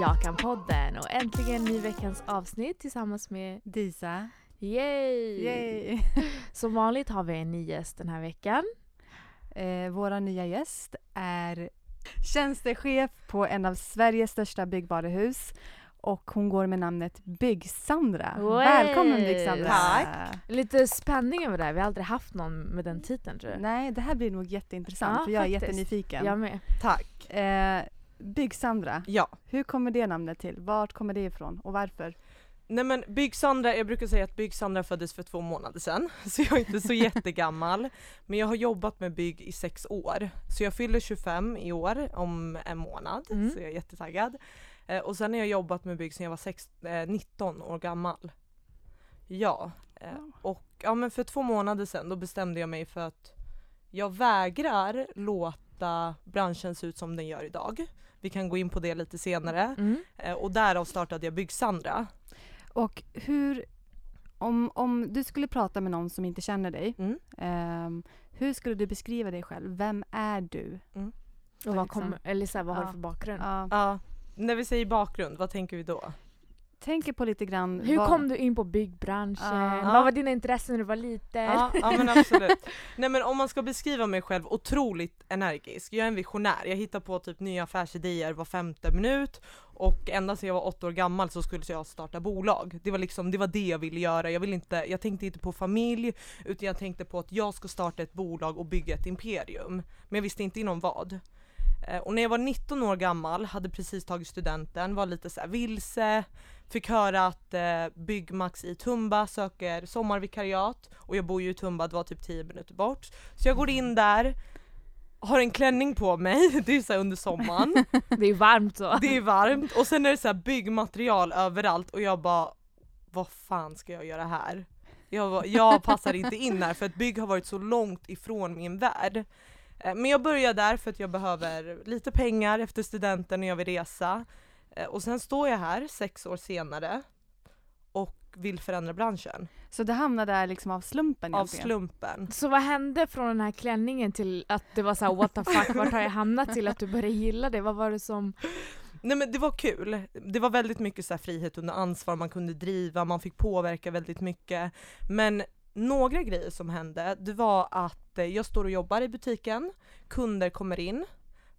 Jakan-podden och äntligen ny veckans avsnitt tillsammans med Disa. Yay! Yay. Som vanligt har vi en ny gäst den här veckan. Eh, vår nya gäst är tjänstechef på en av Sveriges största byggvaruhus och hon går med namnet Bygg-Sandra. Välkommen Bygg-Sandra! Tack. Lite spänning över det här. Vi har aldrig haft någon med den titeln tror jag. Nej, det här blir nog jätteintressant Ja, för jag är faktiskt. jättenyfiken. Jag med. Tack. Eh, Bygg-Sandra, Ja. hur kommer det namnet till? Vart kommer det ifrån och varför? Nej men Bygg-Sandra, jag brukar säga att Bygg-Sandra föddes för två månader sedan, så jag är inte så jättegammal. Men jag har jobbat med bygg i sex år. Så jag fyller 25 i år om en månad, Mm. så jag är jättetaggad. Eh, och sen har jag jobbat med bygg sedan jag var sex, eh, 19 år gammal. Ja, eh, och ja men för två månader sedan då bestämde jag mig för att jag vägrar låta branschen se ut som den gör idag. Vi kan gå in på det lite senare. Mm. Eh, och därav startade jag Bygg-Sandra. Och hur, om, om du skulle prata med någon som inte känner dig, Mm. ehm, hur skulle du beskriva dig själv? Vem är du? Och vad, Liksom. kommer, eller så här, vad har Ja. du för bakgrund? Ja. Ja, när vi säger bakgrund, vad tänker vi då? Tänker på lite grann Hur vad- kom du in på byggbranschen? Ja. Vad var dina intressen när du var liten? Ja, ja men absolut. Nej men om man ska beskriva mig själv otroligt energisk. Jag är en visionär. Jag hittar på typ nya affärsidéer var femte minut och ända sedan jag var åtta år gammal så skulle jag starta bolag. Det var liksom, det var det jag ville göra. Jag, ville inte, jag tänkte inte på familj utan jag tänkte på att jag ska starta ett bolag och bygga ett imperium. Men jag visste inte inom vad. Eh, Och när jag var 19 år gammal, hade precis tagit studenten, var lite så vilse, fick höra att eh, Byggmax i Tumba söker sommarvikariat och jag bor ju i Tumba, det var typ 10 minuter bort. Så jag går in där, har en klänning på mig, det är så under sommaren, Det är varmt så. det är varmt och sen är det så här byggmaterial överallt och jag bara vad fan ska jag göra här? Jag, jag passar inte in här för att bygg har varit så långt ifrån min värld. Eh, Men jag börjar där för att jag behöver lite pengar efter studenten och jag vill resa. Eh, Och sen står jag här sex år senare och vill förändra branschen. Så det hamnade där liksom av slumpen Av egentligen? slumpen. Så vad hände från den här klänningen till att det var så här, what the fuck, vart har jag hamnat till att du började gilla det? Vad var det som... Nej men det var kul. Det var väldigt mycket så här frihet under ansvar, man kunde driva, man fick påverka väldigt mycket. Men några grejer som hände, det var att eh, jag står och jobbar i butiken, kunder kommer in,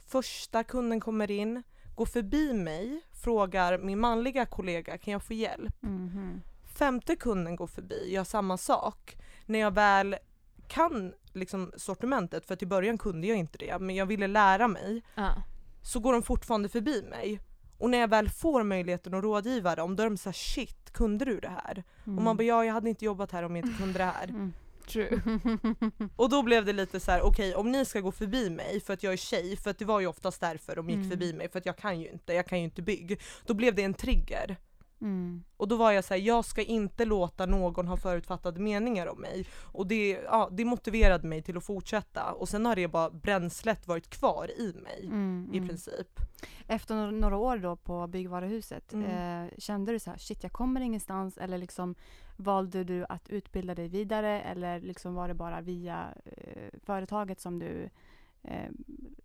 första kunden kommer in, går förbi mig, frågar min manliga kollega kan jag få hjälp? Mhm. Femte kunden går förbi, gör samma sak. När jag väl kan liksom sortimentet, för i början kunde jag inte det, men jag ville lära mig, Ja. så går de fortfarande förbi mig. Och när jag väl får möjligheten att rådgiva dem, då är de såhär shit, kunde du det här? Mm. Och man bara ja, jag hade inte jobbat här om jag inte kunde det här. Mm. True. Och då blev det lite så här: okej om ni ska gå förbi mig för att jag är tjej, för att det var ju oftast därför de gick Mm. förbi mig, för att jag kan ju inte, jag kan ju inte bygg. Då blev det en trigger. Mm. Och då var jag så här: jag ska inte låta någon ha förutfattade meningar om mig. Och det, ja, det motiverade mig till att fortsätta. Och sen har det bara bränslet varit kvar i mig. Mm. I Mm. princip. Efter några- år då på byggvaruhuset, Mm. eh, kände du så här, shit jag kommer ingenstans eller liksom valde du att utbilda dig vidare eller liksom var det bara via eh, företaget som du eh,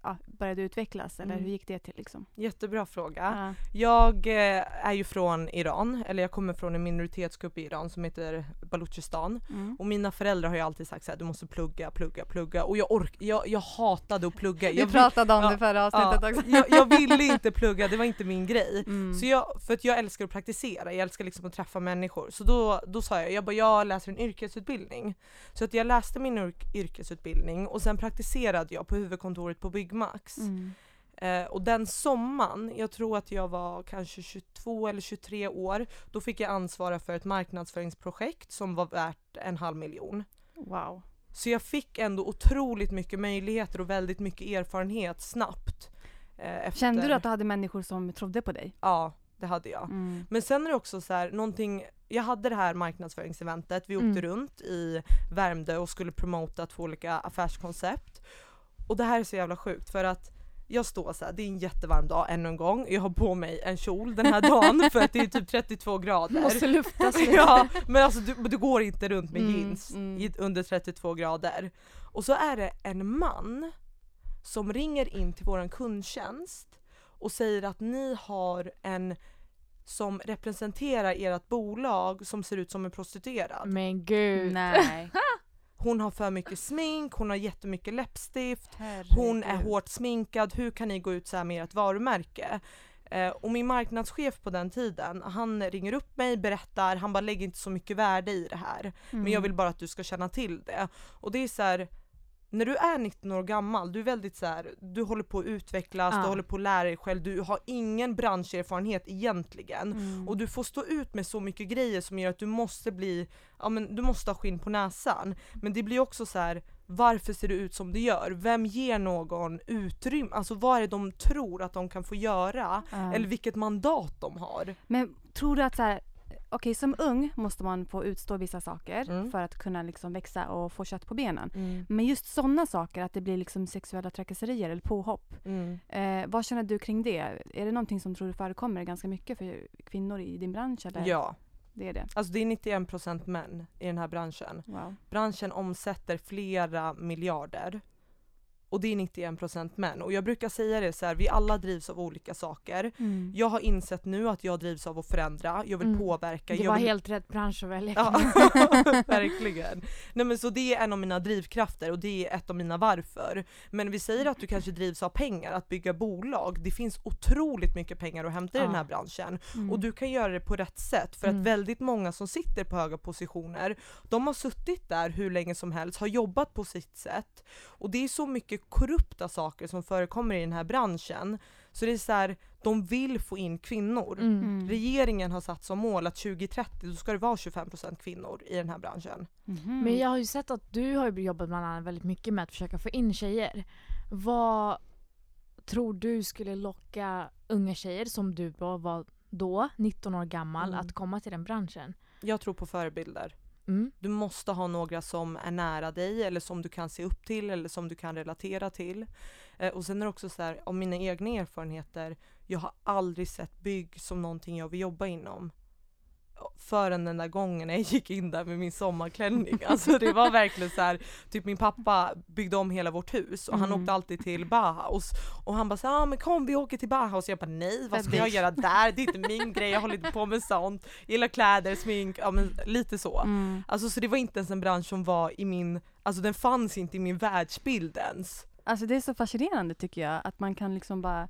ja, började utvecklas eller Mm. hur gick det till liksom? Jättebra fråga. Ja. Jag eh, är ju från Iran, eller jag kommer från en minoritetsgrupp i Iran som heter Baluchistan. Mm. Och mina föräldrar har ju alltid sagt här, du måste plugga, plugga, plugga. Och jag ork jag, jag hatade att plugga. Vi Jag, vill- pratade om ja, det förra ja, avsnittet också. jag, jag ville inte plugga, det var inte min grej. Mm. Så jag, för att jag älskar att praktisera, jag älskar liksom att träffa människor. Så då, då sa jag, jag bara jag läser en yrkesutbildning. Så att jag läste min yrk- yrkesutbildning och sen praktiserade jag på huvudkontoret på Byggmax. Mm. Eh, och den sommaren, jag tror att jag var kanske 22 eller 23 år, då fick jag ansvara för ett marknadsföringsprojekt som var värt en halv miljon. Wow. Så jag fick ändå otroligt mycket möjligheter och väldigt mycket erfarenhet snabbt. Eh, efter... Kände du att du hade människor som trodde på dig? Ja, det hade jag. Mm. Men sen är det också så här, någonting, jag hade det här marknadsföringseventet, vi åkte Mm. runt i Värmdö och skulle promota två olika affärskoncept. Och det här är så jävla sjukt för att jag står så här, det är en jättevarm dag ännu en gång, jag har på mig en kjol den här dagen för att det är typ 32 grader. Måste luftas lite. Ja, men alltså du, du går inte runt med Mm, jeans mm. under 32 grader. Och så är det en man som ringer in till våran kundtjänst och säger att ni har en som representerar ert bolag som ser ut som en prostituerad. Men gud. Nej. Hon har för mycket smink, hon har jättemycket läppstift, Herregud. hon är hårt sminkad, hur kan ni gå ut så här med ert varumärke? Eh, och min marknadschef på den tiden, han ringer upp mig, berättar, han bara lägger inte så mycket värde i det här. Men jag Mm. vill bara att du ska känna till det. Och det är så här, när du är 19 år gammal, du är väldigt så här, du håller på att utvecklas, Ja. du håller på att lära dig själv, du har ingen branscherfarenhet egentligen. Mm. Och du får stå ut med så mycket grejer som gör att du måste bli, ja men du måste ha skinn på näsan. Men det blir också så här. varför ser det ut som det gör? Vem ger någon utrymme? Alltså vad är det de tror att de kan få göra? Ja. Eller vilket mandat de har? Men tror du att så här, okej som ung måste man få utstå vissa saker Mm. för att kunna liksom växa och få kött på benen. Men just sådana saker, att det blir liksom sexuella trakasserier eller påhopp. Mm. Eh, vad känner du kring det? Är det någonting som tror du förekommer ganska mycket för kvinnor i din bransch? Eller? Ja, Det är det? alltså det är 91% män i den här branschen. Wow. branschen omsätter flera miljarder. Och det är 91% män. Och jag brukar säga det så här, vi alla drivs av olika saker. Mm. Jag har insett nu att jag drivs av att förändra, jag vill Mm. påverka. Det jag var vill... helt rätt bransch att välja. Ja, verkligen. Nej men så det är en av mina drivkrafter och det är ett av mina varför. Men vi säger att du kanske drivs av pengar, att bygga bolag. Det finns otroligt mycket pengar att hämta i den här branschen. Mm. Och du kan göra det på rätt sätt för Mm. att väldigt många som sitter på höga positioner, de har suttit där hur länge som helst, har jobbat på sitt sätt. Och det är så mycket korrupta saker som förekommer i den här branschen. Så det är så här, de vill få in kvinnor. Mm. Mm. Regeringen har satt som mål att 2030 då ska det vara 25% kvinnor i den här branschen. Mhm. Men jag har ju sett att du har jobbat bland annat väldigt mycket med att försöka få in tjejer. Vad tror du skulle locka unga tjejer som du var- var då, 19 år gammal, Mm. att komma till den branschen? Jag tror på förebilder. Mm. Du måste ha några som är nära dig eller som du kan se upp till eller som du kan relatera till. Eh, och sen är det också så här, av mina egna erfarenheter, jag har aldrig sett bygg som någonting jag vill jobba inom. Förrän den där gången när jag gick in där med min sommarklänning. Alltså det var verkligen så här, typ min pappa byggde om hela vårt hus och han Mm. åkte alltid till Bauhaus. Och han bara så ah, men kom vi åker till Bauhaus. Jag bara nej vad ska jag göra där? Det är inte min grej, jag håller inte på med sånt. Jag gillar kläder, smink, ja men lite så. Mm. Alltså så det var inte ens en bransch som var i min, alltså den fanns inte i min världsbild ens. Alltså det är så fascinerande tycker jag att man kan liksom bara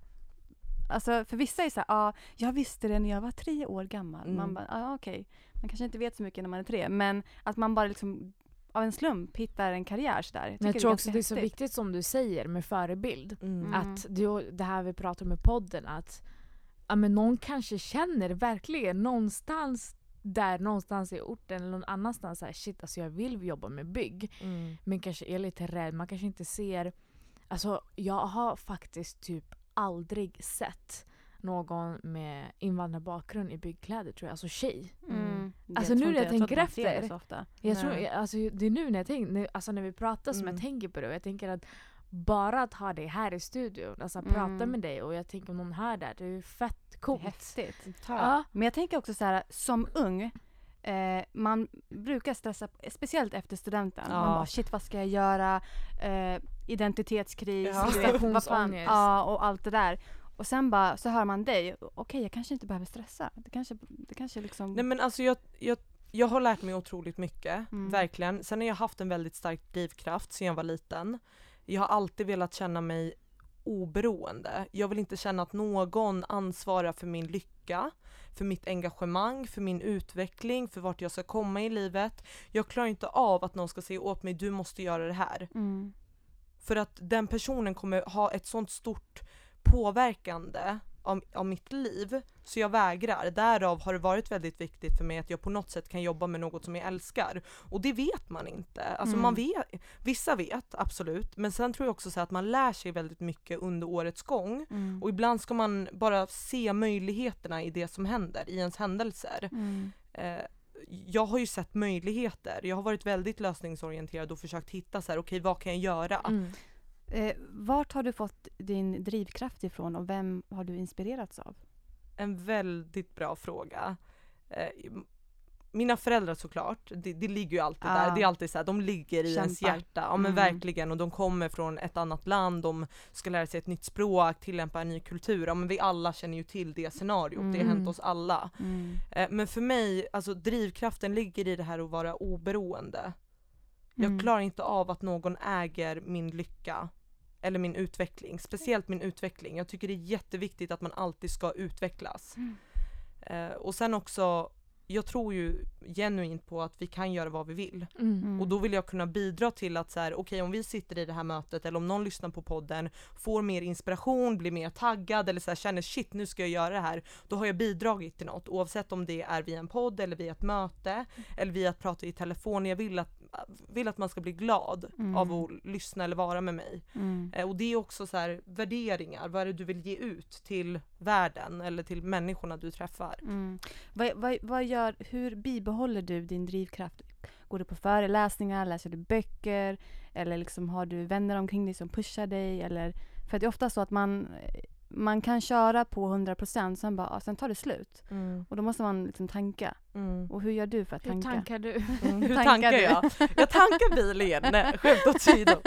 Alltså för vissa är så här, ah, jag visste det när jag var tre år gammal. Mm. Man bara, ah, okej. Man kanske inte vet så mycket när man är tre men att man bara liksom av en slump hittar en karriär sådär. Men jag tycker tror också det är så viktigt som du säger med förebild. Mm. Att det, det här vi pratar om i podden att ja, men någon kanske känner verkligen någonstans där någonstans i orten eller någon annanstans så här, shit alltså jag vill jobba med bygg. Men kanske är lite rädd, man kanske inte ser... Alltså jag har faktiskt typ aldrig sett någon med invandrarbakgrund i byggkläder tror jag, alltså tjej. Mm. Alltså, Jag nu när jag tror tänker efter. det så ofta. Jag Nej. tror, alltså, det är nu när jag tänker, alltså när vi pratar som Mm. jag tänker på det och jag tänker att bara att ha dig här i studion, alltså Mm. prata med dig och jag tänker om någon hör där, det är ju fett Det är coolt. häftigt. Ja. Men jag tänker också så här, som ung, eh, man brukar stressa, speciellt efter studenten. Ja. Man bara shit vad ska jag göra? Eh, identitetskris, Ja. Prestationsångest. Ja, och allt det där. Och sen bara så hör man dig, okej jag kanske inte behöver stressa. Det kanske, det kanske liksom... Nej men alltså jag, jag, jag har lärt mig otroligt mycket, Mm. verkligen. Sen har jag haft en väldigt stark drivkraft sedan jag var liten. Jag har alltid velat känna mig oberoende. Jag vill inte känna att någon ansvarar för min lycka, för mitt engagemang, för min utveckling, för vart jag ska komma i livet. Jag klarar inte av att någon ska säga åt mig, du måste göra det här. Mm. För att den personen kommer ha ett sånt stort påverkande av, av mitt liv, så jag vägrar. Därav har det varit väldigt viktigt för mig att jag på något sätt kan jobba med något som jag älskar. Och det vet man inte. Alltså Mm. man vet, vissa vet, absolut. Men sen tror jag också så att man lär sig väldigt mycket under årets gång. Mm. Och ibland ska man bara se möjligheterna i det som händer, i ens händelser. Mm. Eh, jag har ju sett möjligheter. Jag har varit väldigt lösningsorienterad och försökt hitta så här, okej vad kan jag göra? Mm. Eh, vart har du fått din drivkraft ifrån och vem har du inspirerats av? En väldigt bra fråga. Eh, mina föräldrar såklart, det, det ligger ju alltid Ja. där. Det är alltid så här, de ligger i ens Kämpa. hjärta. Ja men Mm. verkligen och de kommer från ett annat land, de ska lära sig ett nytt språk, tillämpa en ny kultur. Ja men vi alla känner ju till det scenariot, det har Mm. hänt oss alla. Mm. Eh, Men för mig, alltså drivkraften ligger i det här att vara oberoende. Jag Mm. klarar inte av att någon äger min lycka eller min utveckling, speciellt min utveckling. Jag tycker det är jätteviktigt att man alltid ska utvecklas. Mm. Eh, och sen också, jag tror ju genuint på att vi kan göra vad vi vill. Mm. Mm. Och då vill jag kunna bidra till att så här, okej om vi sitter i det här mötet eller om någon lyssnar på podden, får mer inspiration, blir mer taggad eller så här, känner shit nu ska jag göra det här. Då har jag bidragit till något oavsett om det är via en podd eller via ett möte eller via att prata i telefon. Jag vill att, vill att man ska bli glad Mm. av att lyssna eller vara med mig. Mm. Eh, och det är också så här värderingar, vad är det du vill ge ut till världen eller till människorna du träffar. Mm. Vad, vad, vad gör, hur bibehåller du din drivkraft? Går du på föreläsningar, läser du böcker eller liksom har du vänner omkring dig som pushar dig? Eller, för det är ofta så att man, man kan köra på 100% sen, bara, sen tar det slut. Och då måste man liksom tanka. Mm. Och hur gör du för att Hur tanka? tankar du? Mm, hur Tankar jag? Jag tankar bil igen, nej skämt åsido.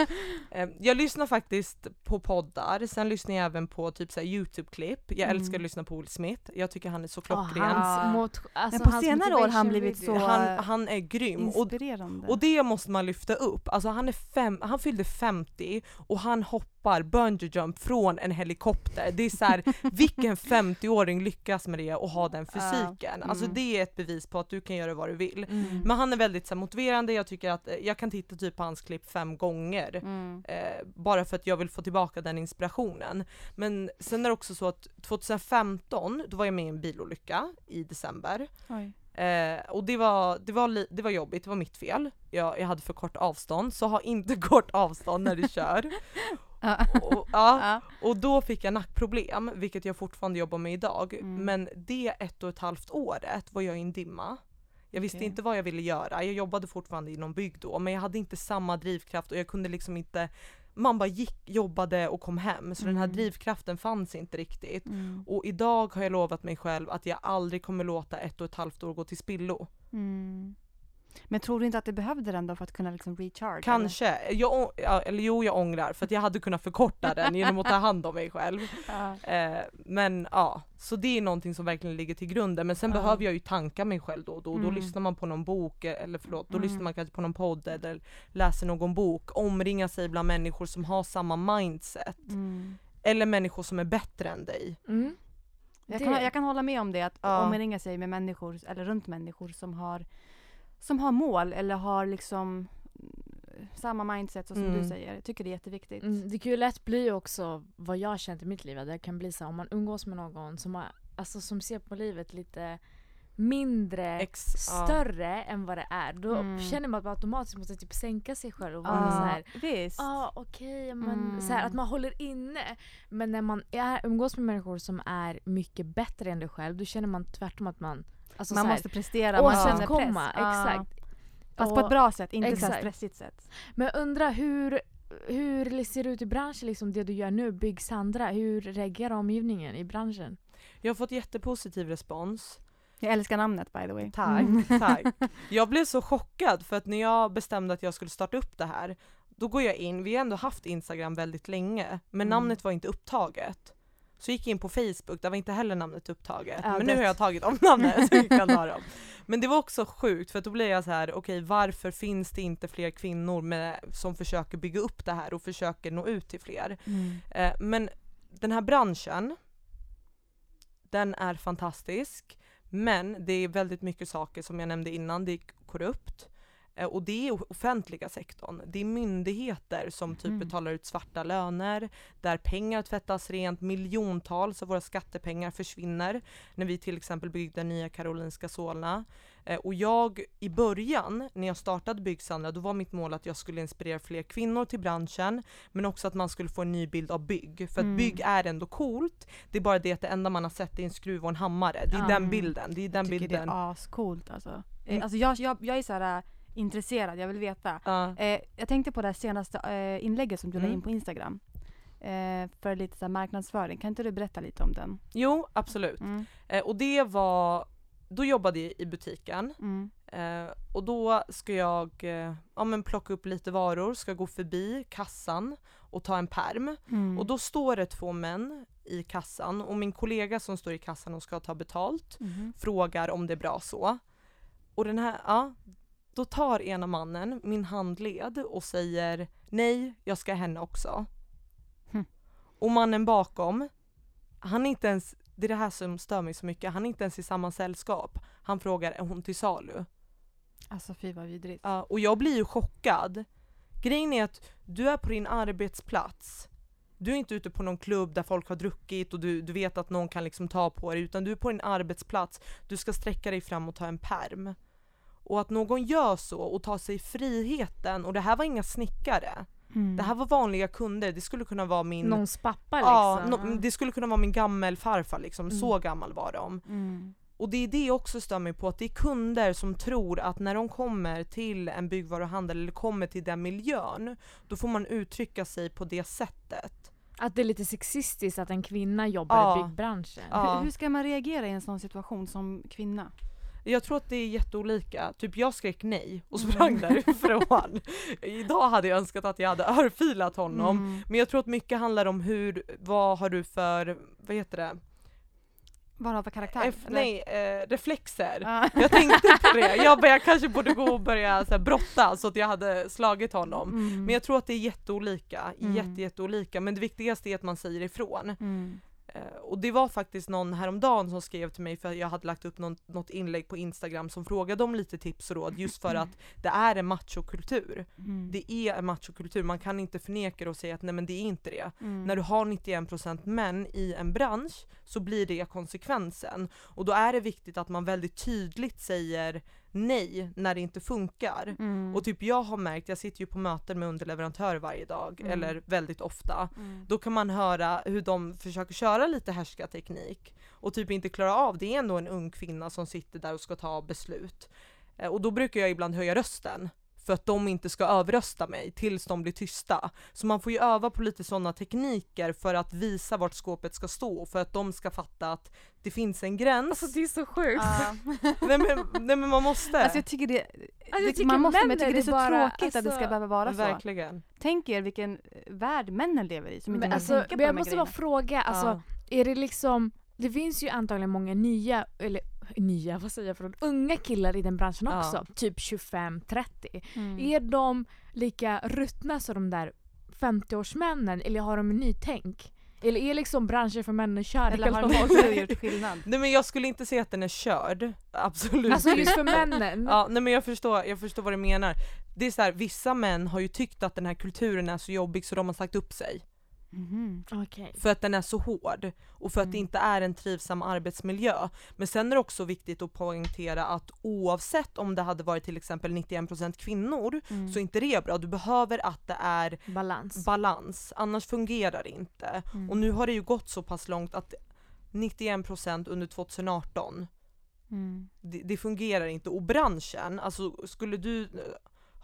Eh, Jag lyssnar faktiskt på poddar, sen lyssnar jag även på typ så här Youtube-klipp. Jag Mm. älskar att lyssna på Will Smith, jag tycker han är så klockren. hans Ja. mot, alltså, Men på senare år har han blivit video. så- Han, han är grym. Och, Inspirerande. och det måste man lyfta upp. Alltså han, är fem, han fyllde 50 och han hoppar bungee jump från en helikopter. Det är så här, vilken 50-åring lyckas med det och ha den fysiken? Alltså Mm. det är ett bevis på att du kan göra vad du vill. Mm. Men han är väldigt så här, motiverande, jag tycker att eh, jag kan titta typ på hans klipp fem gånger. Mm. Eh, bara för att jag vill få tillbaka den inspirationen. Men sen är det också så att 2015, då var jag med i en bilolycka i december. Oj. Eh, och det var, det, var det var jobbigt, det var mitt fel. Jag, jag hade för kort avstånd, så ha inte kort avstånd när du kör. Ja. Och, ja, och då fick jag nackproblem, vilket jag fortfarande jobbar med idag. Mm. Men det ett och ett halvt året var jag i en dimma. Jag visste Okej. inte vad jag ville göra. Jag jobbade fortfarande inom bygg då, men jag hade inte samma drivkraft och jag kunde liksom inte man bara gick, jobbade och kom hem, så den här Mm. drivkraften fanns inte riktigt. Mm. Och idag har jag lovat mig själv att jag aldrig kommer låta ett och ett halvt år gå till spillo. Mm. Men tror du inte att du behövde den då för att kunna liksom recharge? Kanske. Jag, å- ja, eller jo, jag ångrar för att jag hade kunnat förkorta den genom att ta hand om mig själv. Eller? Ja. Eh, men ja, så det är någonting som verkligen ligger till grunden. Men sen Ja. behöver jag ju tanka mig själv då och då. Då Mm. lyssnar man på någon bok, eh, eller förlåt, då Mm. lyssnar man kanske på någon podd eller läser någon bok. Omringa sig bland människor som har samma mindset. Mm. Eller människor som är bättre än dig. Mm. Jag, kan, jag kan hålla med om det, att Ja. omringa sig med människor, eller runt människor som har, som har mål eller har liksom mm, samma mindset som Mm. du säger. Jag tycker det är jätteviktigt. Mm, det kan ju lätt bli också vad jag har känt i mitt liv. Det kan bli så här, om man umgås med någon som, har, alltså, som ser på livet lite mindre, Ex, ja. större än vad det är. Då Mm. känner man att man automatiskt måste typ sänka sig själv och vara så här. visst. Ja okej men Mm. så här, att man håller inne. Men när man är, umgås med människor som är mycket bättre än dig själv då känner man tvärtom att man alltså, man så här, måste prestera, man känner press. Exakt. Fast på ett Och- bra sätt, inte så exakt. stressigt sätt. Men jag undrar hur, hur ser det ut i branschen, liksom det du gör nu, Bygg Sandra? Hur reagerar omgivningen i branschen? Jag har fått jättepositiv respons. Jag älskar namnet by the way. Tack, Mm. tack. Jag blev så chockad för att när jag bestämde att jag skulle starta upp det här, då går jag in, vi har ändå haft Instagram väldigt länge, men Mm. namnet var inte upptaget. Så gick jag in på Facebook, där var inte heller namnet upptaget. Ja, men nu det- har jag tagit om namnet så vi kan ha dem. Men det var också sjukt för då blir jag så här: okej varför finns det inte fler kvinnor med, som försöker bygga upp det här och försöker nå ut till fler? Mm. Eh, men den här branschen, den är fantastisk. Men det är väldigt mycket saker som jag nämnde innan, det är korrupt. Eh, och det är offentliga sektorn. Det är myndigheter som typ Mhm. betalar ut svarta löner, där pengar tvättas rent, miljontals av våra skattepengar försvinner. När vi till exempel byggde nya Karolinska Solna. Eh, och jag, i början, när jag startade Byggsandra, då var mitt mål att jag skulle inspirera fler kvinnor till branschen, men också att man skulle få en ny bild av bygg. För att Mm. bygg är ändå coolt, det är bara det att det enda man har sett är en skruv och en hammare. Det är Ja. den bilden, det är den Jag tycker bilden. det är ascoolt alltså. Mm. Eh, alltså jag, jag, jag är så här äh, intresserad, jag vill veta. Ja. Eh, jag tänkte på det här senaste eh, inlägget som du la Mm. in på Instagram. Eh, för lite så marknadsföring. Kan inte du berätta lite om den? Jo, absolut. Mm. Eh, och det var då jobbade jag i butiken Mm. eh, och då ska jag eh, ja, men plocka upp lite varor, ska gå förbi kassan och ta en perm. Mm. Och då står det två män i kassan och min kollega som står i kassan och ska ta betalt Mhm. frågar om det är bra så. Och den här, ja, då tar ena mannen min handled och säger nej, jag ska henne också. Hm. Och mannen bakom, han är inte ens, det är det här som stör mig så mycket, han är inte ens i samma sällskap. Han frågar är hon till salu? Alltså fy vad vidrigt. Ja, och jag blir ju chockad. Grejen är att du är på din arbetsplats. Du är inte ute på någon klubb där folk har druckit och du, du vet att någon kan liksom ta på dig utan du är på din arbetsplats. Du ska sträcka dig fram och ta en perm. Och att någon gör så och tar sig friheten och det här var inga snickare. Mm. Det här var vanliga kunder. Det skulle kunna vara min Någons pappa Ja, liksom. no, det skulle kunna vara min gammelfarfar liksom. Mm. Så gammal var de. Mm. Och det är det jag också stör mig på, att det är kunder som tror att när de kommer till en byggvaruhandel eller kommer till den miljön, då får man uttrycka sig på det sättet. Att det är lite sexistiskt att en kvinna jobbar Ja. i byggbranschen. Ja. Hur, hur ska man reagera i en sån situation som kvinna? Jag tror att det är jätteolika. Typ jag skrek nej och Mm. sprang därifrån. Idag hade jag önskat att jag hade örfilat honom. Mm. Men jag tror att mycket handlar om hur, vad har du för, vad heter det? Vad har för karaktär? F- nej, eh, reflexer. Ja. Jag tänkte på det. Jag, bara, jag kanske borde gå och börja så här, brotta så att jag hade slagit honom. Mm. Men jag tror att det är jätteolika, Mm. jätte, jätteolika. Men det viktigaste är att man säger ifrån. Mm. Eh, och det var faktiskt någon häromdagen som skrev till mig för jag hade lagt upp någon, något inlägg på Instagram som frågade om lite tips och råd just för att det är en machokultur. Mm. Det är en machokultur, man kan inte förneka det och säga att nej men det är inte det. Mm. När du har 91% män i en bransch så blir det konsekvensen. Och då är det viktigt att man väldigt tydligt säger nej när det inte funkar. Mm. Och typ jag har märkt, jag sitter ju på möten med underleverantörer varje dag, Mm. eller väldigt ofta. Mm. Då kan man höra hur de försöker köra lite härskarteknik och typ inte klara av det. är ändå en ung kvinna som sitter där och ska ta beslut. Eh, Och då brukar jag ibland höja rösten för att de inte ska överrösta mig tills de blir tysta. Så man får ju öva på lite sådana tekniker för att visa vart skåpet ska stå för att de ska fatta att det finns en gräns. Alltså det är så sjukt. Ja. nej, men, nej men man måste. Alltså jag tycker det, jag det tycker man måste, men jag tycker det är så bara- tråkigt att det ska alltså- behöva vara så. Verkligen. Tänk er vilken eh, värld männen lever i som inte Men, alltså, tänka på men jag måste bara grejerna. fråga, alltså, Ja. är det liksom, det finns ju antagligen många nya, eller nya, vad säger jag för unga killar i den branschen Ja. också, typ 25-30. Mm. Är de lika ruttna som de där 50-årsmännen eller har de en nytänk? Eller är liksom branschen för män körd Eller har de också gjort skillnad? Nej men jag skulle inte säga att den är körd. Absolut Alltså just för männen. Ja, nej men jag förstår, jag förstår vad du menar. Det är så här, vissa män har ju tyckt att den här kulturen är så jobbig så de har sagt upp sig. Mhm. Okej. För att den är så hård och för att det Mm. inte är en trivsam arbetsmiljö. Men sen är det också viktigt att poängtera att oavsett om det hade varit till exempel 91% kvinnor Mm. så är inte det bra. Du behöver att det är Balans. balans, annars fungerar det inte. Mm. Och nu har det ju gått så pass långt att 91% under 2018 Mm. det, det fungerar inte. Och branschen, alltså skulle du,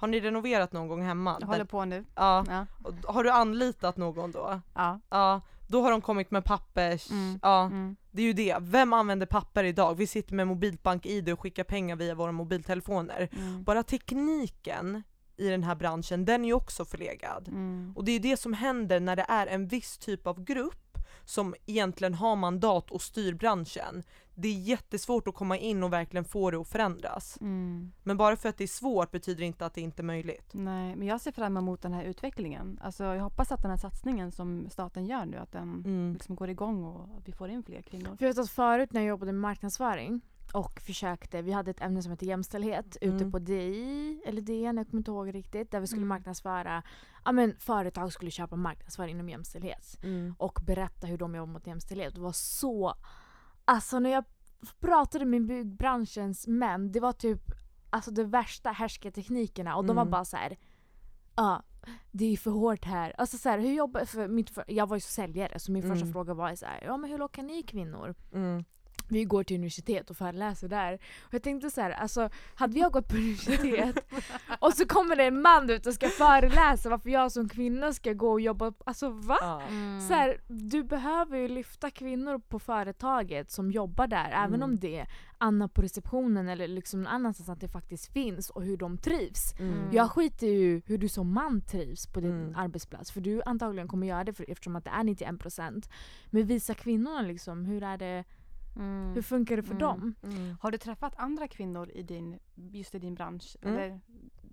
har ni renoverat någon gång hemma? Jag håller på nu. Ja, Ja. har du anlitat någon då? Ja. Ja, då har de kommit med pappers, Mm. ja Mm. det är ju det. Vem använder papper idag? Vi sitter med mobilbank-id och skickar pengar via våra mobiltelefoner. Mm. Bara tekniken i den här branschen, den är ju också förlegad. Mm. Och det är det som händer när det är en viss typ av grupp som egentligen har mandat och styr branschen. Det är jättesvårt att komma in och verkligen få det att förändras. Mm. Men bara för att det är svårt betyder inte att det inte är möjligt. Nej, men jag ser fram emot den här utvecklingen. Alltså, jag hoppas att den här satsningen som staten gör nu, att den Mm. liksom går igång och att vi får in fler kvinnor. För jag vet att förut när jag jobbade med marknadsföring och försökte, vi hade ett ämne som heter jämställdhet ute Mm. på DI, eller DN, jag kommer inte ihåg riktigt, där vi skulle Mm. marknadsföra, ja men företag skulle köpa marknadsföring inom jämställdhet och berätta hur de jobbar mot jämställdhet. Det var så, alltså när jag pratade med byggbranschens män, det var typ alltså de värsta härskarteknikerna och de var Mm. bara så här. ja det är för hårt här. Alltså så här, hur jobbar, för mitt, för, jag var ju säljare så min första Mm. fråga var så här, ja men hur lockar ni kvinnor? Vi går till universitet och föreläser där. Och jag tänkte så här, alltså hade jag gått på universitet och så kommer det en man ut och ska föreläsa varför jag som kvinna ska gå och jobba, alltså va? Mm. Så här, du behöver ju lyfta kvinnor på företaget som jobbar där, även Mm. om det är Anna på receptionen eller liksom någon annanstans att det faktiskt finns och hur de trivs. Mm. Jag skiter ju hur du som man trivs på din Mm. arbetsplats för du antagligen kommer göra det för, eftersom att det är 91% Men visa kvinnorna liksom, hur är det, Mm. hur funkar det för Mm. dem? Mm. Har du träffat andra kvinnor i din, just i din bransch? Mm. Eller,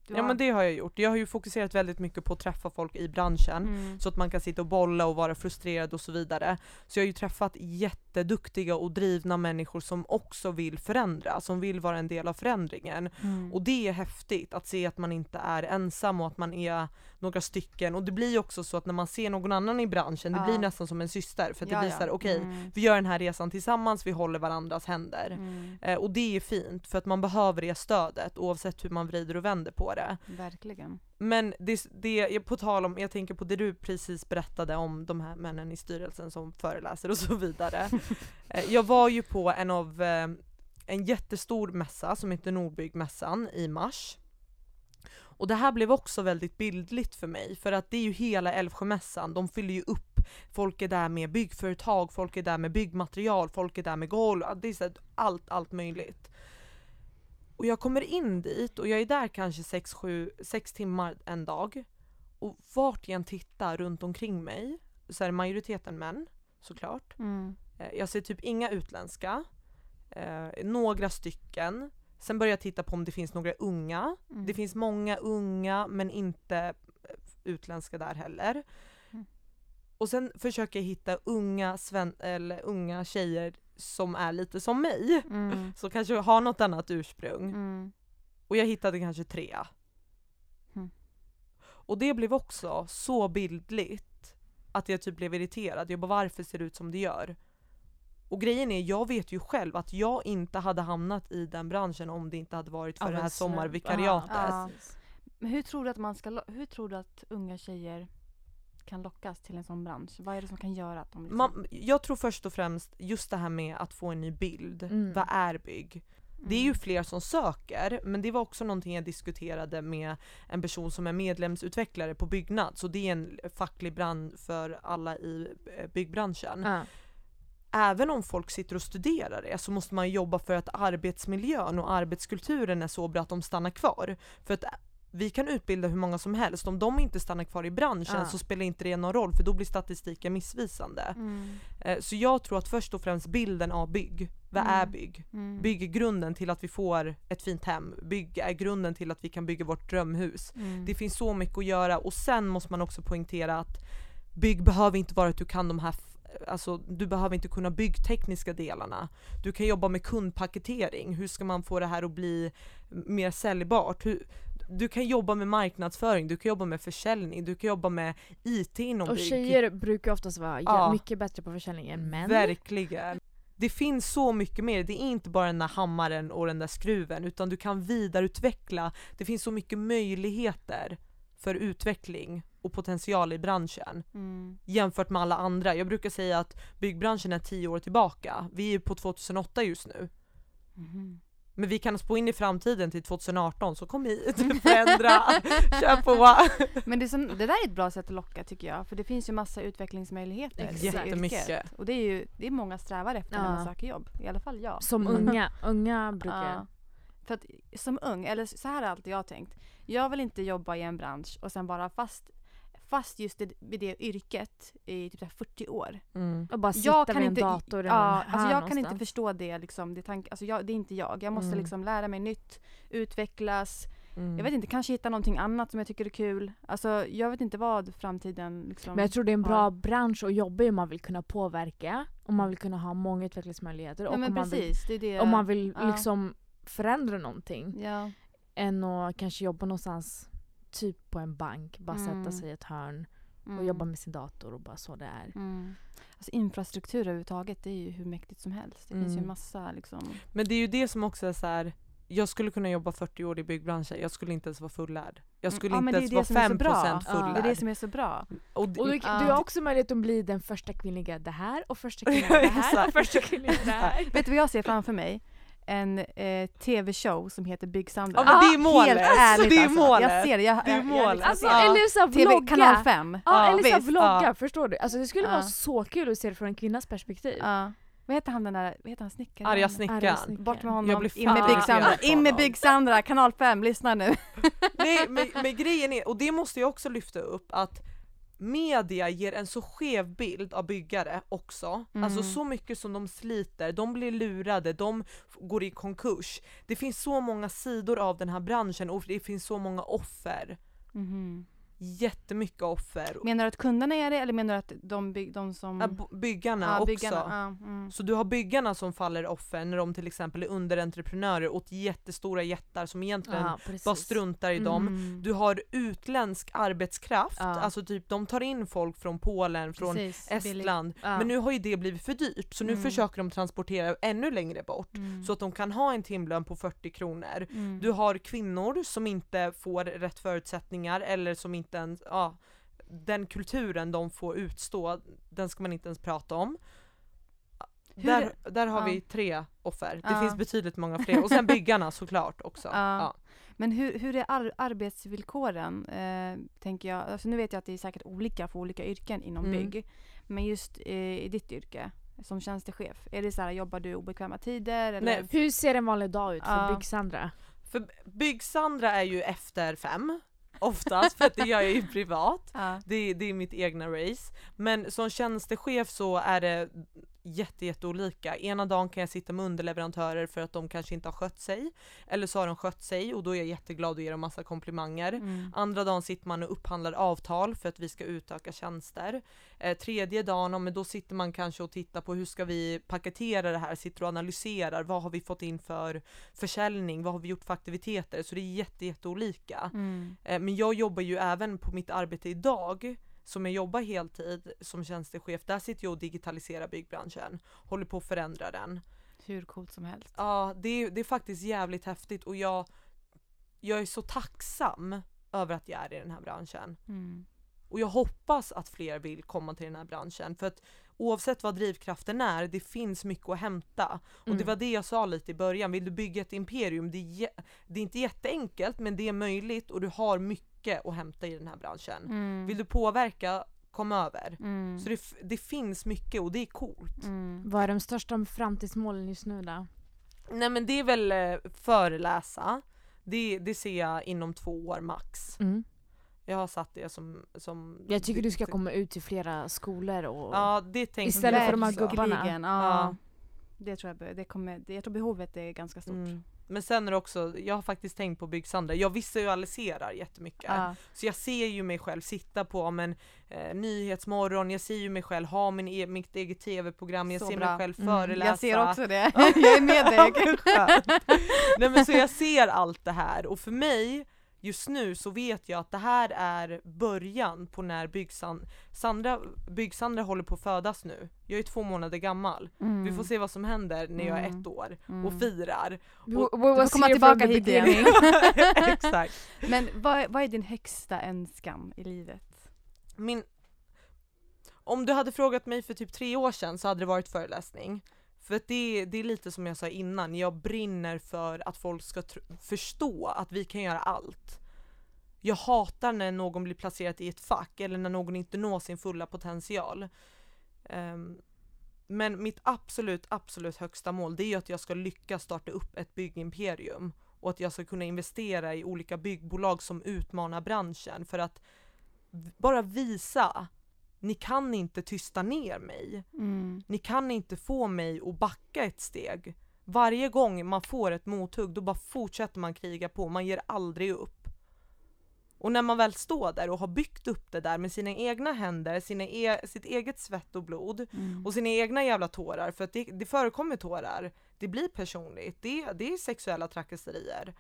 du Ja har- men det har jag gjort. Jag har ju fokuserat väldigt mycket på att träffa folk i branschen. Mm. Så att man kan sitta och bolla och vara frustrerad och så vidare. Så jag har ju träffat jätteduktiga och drivna människor som också vill förändra, som vill vara en del av förändringen. Mm. Och det är häftigt att se att man inte är ensam och att man är några stycken. Och det blir ju också så att när man ser någon annan i branschen, det Ja. blir nästan som en syster. För att Ja, det ja. visar, okej, Mm. vi gör den här resan tillsammans, vi håller varandras händer. Mm. Eh, och det är fint för att man behöver det stödet oavsett hur man vrider och vänder på det. Verkligen. Men det, det, på tal om, jag tänker på det du precis berättade om de här männen i styrelsen som föreläser och så vidare. Eh, jag var ju på en av eh, en jättestor mässa som heter Nordbyggmässan i mars. Och det här blev också väldigt bildligt för mig för att det är ju hela Älvsjömässan, de fyller ju upp. Folk är där med byggföretag, folk är där med byggmaterial, folk är där med golv, det är så allt, allt möjligt. Och jag kommer in dit och jag är där kanske 6 timmar en dag. Och vart jag än tittar runt omkring mig så är majoriteten män såklart. Mm. Eh, Jag ser typ inga utländska. Eh, några stycken. Sen börjar jag titta på om det finns några unga. Mm. Det finns många unga men inte eh, utländska där heller. Mm. Och sen försöker jag hitta unga, sven- eller unga tjejer som är lite som mig. Mm. Som kanske har något annat ursprung. Mm. Och jag hittade kanske tre. Mm. Och det blev också så bildligt att jag typ blev irriterad. Jag bara varför ser det ut som det gör? Och grejen är, jag vet ju själv att jag inte hade hamnat i den branschen om det inte hade varit för Av det här sommarvikariatet. Ja. Men hur tror du att man ska, hur tror du att unga tjejer kan lockas till en sån bransch? Vad är det som kan göra att de liksom, Man, jag tror först och främst just det här med att få en ny bild. Mm. Vad är bygg? Det är ju fler som söker, men det var också någonting jag diskuterade med en person som är medlemsutvecklare på Byggnad, så det är en facklig brand för alla i eh, byggbranschen. Ja. Även om folk sitter och studerar det så måste man jobba för att arbetsmiljön och arbetskulturen är så bra att de stannar kvar. För att vi kan utbilda hur många som helst, om de inte stannar kvar i branschen Ja. så spelar inte det någon roll för då blir statistiken missvisande. Mm. Eh, Så jag tror att först och främst bilden av bygg, vad Mm. är bygg? Mm. Bygg är grunden till att vi får ett fint hem. Bygg är grunden till att vi kan bygga vårt drömhus. Mm. Det finns så mycket att göra och sen måste man också poängtera att bygg behöver inte vara att du kan de här Alltså du behöver inte kunna byggtekniska delarna. Du kan jobba med kundpaketering. Hur ska man få det här att bli mer säljbart? Hur, du kan jobba med marknadsföring, du kan jobba med försäljning, du kan jobba med IT inom Och bygg. tjejer brukar oftast vara Ja. mycket bättre på försäljning än män. Verkligen. Det finns så mycket mer, det är inte bara den där hammaren och den där skruven utan du kan vidareutveckla. Det finns så mycket möjligheter för utveckling och potential i branschen Mm. jämfört med alla andra. Jag brukar säga att byggbranschen är tio år tillbaka. Vi är på 2008 just nu. Mhm. Men vi kan spå in i framtiden till 2018 så kom hit, förändra, kör på! Men det, är som, det där är ett bra sätt att locka tycker jag. För det finns ju massa utvecklingsmöjligheter i Jättemycket. yrket. Och det är ju det är många strävar efter när Ja. man söker jobb. I alla fall jag. Som Mm. unga, unga brukar... Ja. För att som ung, eller så här har alltid jag tänkt. Jag vill inte jobba i en bransch och sen vara fast, fast just i- vid det yrket i typ så här 40 år. Mm. Och bara sitta Jag kan vid en inte, dator ja, alltså jag kan inte någonstans. förstå det liksom. Det, tank, alltså jag, det är inte jag. Jag måste Mm. liksom lära mig nytt, utvecklas. Mm. Jag vet inte, kanske hitta någonting annat som jag tycker är kul. Alltså jag vet inte vad framtiden liksom Men jag tror det är en har. bra bransch att jobba i om man vill kunna påverka, om man vill kunna ha många utvecklingsmöjligheter Ja och men om, man vill, precis, det är det. om man vill ja. liksom förändra någonting. Ja. Än att kanske jobba någonstans, typ på en bank, bara Mm. sätta sig i ett hörn och Mm. jobba med sin dator och bara så det är. Mm. Alltså infrastruktur överhuvudtaget det är ju hur mäktigt som helst. Det finns ju Mm. en massa liksom. Men det är ju det som också är så här. jag skulle kunna jobba 40 år i byggbranschen, jag skulle inte ens vara fullärd. Jag Mm, skulle ja, inte det är ens det vara som är så 5% bra. Ja. fullärd. Det är det som är så bra. Och Och du, Ja. du har också möjlighet att bli den första kvinnliga det här och första kvinnliga det här och första kvinnliga det här. Vet du vad jag ser framför mig? En eh, tv-show som heter Byggsandra. Ja men det är målet! Helt ärligt det är alltså. målet! Jag ser det. Jag, Det är jag, målet. Jag, Alltså jag, eller så TV, vlogga. kanal 5. Ja, Ja, eller så vlogga, Ja. förstår du? Alltså det skulle Ja. vara så kul att se det från en kvinnas perspektiv. Ja. Vad heter han den där, vad heter han snickaren? Arga snickaren. Bort med Jag honom, blir in med Byggsandra. helt In med galen. Byggsandra, kanal 5, lyssna nu. Nej men, men grejen är, och det måste jag också lyfta upp, att media ger en så skev bild av byggare också. Alltså Mm. så mycket som de sliter, de blir lurade, de går i konkurs. Det finns så många sidor av den här branschen och det finns så många offer. Mhm. Jättemycket offer. Menar du att kunderna är det eller menar du att de, bygg, de som... Ja, Byggarna Ja, också. byggarna, ja, mm. Så du har byggarna som faller offer när de till exempel är underentreprenörer åt jättestora jättar som egentligen precis. bara struntar i dem. Mm. Du har utländsk arbetskraft, alltså typ de tar in folk från Polen, från Precis. Estland. Men nu har ju det blivit för dyrt så nu Mm. försöker de transportera ännu längre bort. Mm. Så att de kan ha en timlön på 40 kronor. Mm. Du har kvinnor som inte får rätt förutsättningar eller som inte ens, ja, den kulturen de får utstå, den ska man inte ens prata om. Hur Där, där har ja. vi tre offer. Det Ja. finns betydligt många fler. Och sen byggarna såklart också. Ja. Ja. Men hur, hur är ar arbetsvillkoren? Eh, tänker jag. Alltså nu vet jag att det är säkert olika för olika yrken inom Mm. bygg. Men just eh, i ditt yrke som tjänstechef, är det så här, jobbar du obekväma tider? Eller? Nej, Hur ser en vanlig dag ut för Ja. Byggsandra? För Byggsandra är ju efter fem, oftast, för att det gör jag ju privat. Ja. Det, det är mitt egna race. Men som tjänstechef så är det jätte, jätteolika. Ena dagen kan jag sitta med underleverantörer för att de kanske inte har skött sig. Eller så har de skött sig och då är jag jätteglad och ger dem massa komplimanger. Mm. Andra dagen sitter man och upphandlar avtal för att vi ska utöka tjänster. Eh, tredje dagen, ja, men då sitter man kanske och tittar på hur ska vi paketera det här, sitter och analyserar, vad har vi fått in för försäljning, vad har vi gjort för aktiviteter? Så det är jätte, jätteolika. Mm. Eh, men jag jobbar ju även på mitt arbete idag, som jag jobbar heltid som tjänstechef, där sitter jag och digitaliserar byggbranschen, håller på att förändra den. Hur coolt som helst. Ja, det är, det är faktiskt jävligt häftigt och jag, jag är så tacksam över att jag är i den här branschen. Mm. Och jag hoppas att fler vill komma till den här branschen för att oavsett vad drivkraften är, det finns mycket att hämta. Och Mm. det var det jag sa lite i början, vill du bygga ett imperium, det är, det är inte jätteenkelt men det är möjligt och du har mycket att hämta i den här branschen. Mm. Vill du påverka, kom över. Mm. Så det, det finns mycket och det är coolt. Mm. Vad är de största framtidsmålen just nu då? Nej men det är väl eh, föreläsa, det, det ser jag inom två år max. Mm. Jag har satt det som... som Jag tycker du ska komma ut till flera skolor och... Ja det tänkte Istället jag för de här gubbarna. Ja. Ja. Det tror jag, det kommer, jag tror behovet är ganska stort. Mm. Men sen är det också, jag har faktiskt tänkt på Byggsandra, jag visualiserar jättemycket. Ja. Så jag ser ju mig själv sitta på om en eh, nyhetsmorgon, jag ser ju mig själv ha min e mitt eget tv-program, jag Så ser bra. mig själv Mm. föreläsa. Jag ser också det. jag är med dig. Nej men så jag ser allt det här och för mig just nu så vet jag att det här är början på när Byggsand Sandra, Byggsandra håller på att födas nu. Jag är två månader gammal. Mm. Vi får se vad som händer när jag är Mm. ett år Mm. och firar. Och- we was komma tillbaka hit igen. Exakt. Men vad, vad är din högsta önskan i livet? Min... Om du hade frågat mig för typ tre år sedan så hade det varit föreläsning. För att det, det är lite som jag sa innan, jag brinner för att folk ska tr- förstå att vi kan göra allt. Jag hatar när någon blir placerad i ett fack eller när någon inte når sin fulla potential. Um, men mitt absolut, absolut högsta mål det är ju att jag ska lyckas starta upp ett byggimperium och att jag ska kunna investera i olika byggbolag som utmanar branschen för att bara visa ni kan inte tysta ner mig. Mm. Ni kan inte få mig att backa ett steg. Varje gång man får ett mothugg då bara fortsätter man kriga på, man ger aldrig upp. Och när man väl står där och har byggt upp det där med sina egna händer, sina e- sitt eget svett och blod Mm. och sina egna jävla tårar, för att det, det förekommer tårar. Det blir personligt, det, det är sexuella trakasserier.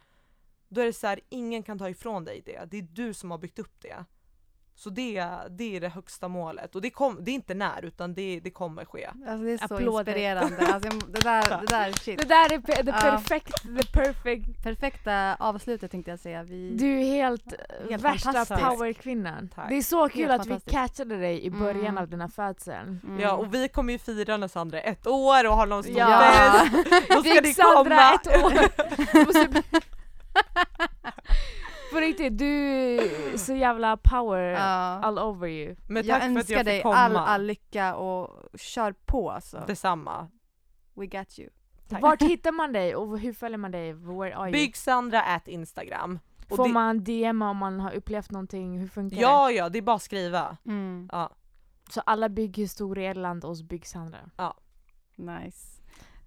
Då är det så här, ingen kan ta ifrån dig det. Det är du som har byggt upp det. Så det, det är det högsta målet och det, kom, det är inte när utan det, det kommer ske. Alltså det är så Applåder. inspirerande. Alltså, det, där, det där, shit. Det där är pe- det Ja. perfekt, the perfect. Perfekta avslutet tänkte jag säga. Vi, Du är helt, Helt värsta fantastisk. powerkvinnan. Det är så kul Helt att vi catchade dig i början Mm. av dina födsel. Mm. Ja och vi kommer ju fira när Sandra är ett år och har någon stor Ja. fest. Då ska ni Fick Sandra komma! ett år. På riktigt, du är så jävla power Ja. all over you. Men jag tack för att önskar jag dig fick komma. all, all lycka och kör på alltså. Detsamma. We got you. Tack. Vart hittar man dig och hur följer man dig? Where are you? Byggsandra at Instagram. Får det, man DM om man har upplevt någonting? Hur funkar det? Ja ja, det är bara att skriva. Mm. Ja. Så alla bygghistorier i Irland hos Byggsandra. Nice.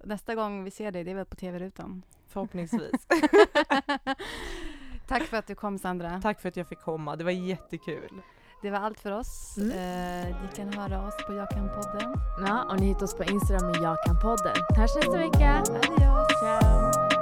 Nästa gång vi ser dig, det är väl på TV-rutan. Förhoppningsvis. Tack för att du kom Sandra. Tack för att jag fick komma, det var jättekul. Det var allt för oss. Mm. Eh, ni kan höra oss på Jag kan-podden. Ja, och ni hittar oss på Instagram med Jag kan podden. Hörs nästa vecka. Adios! Ciao!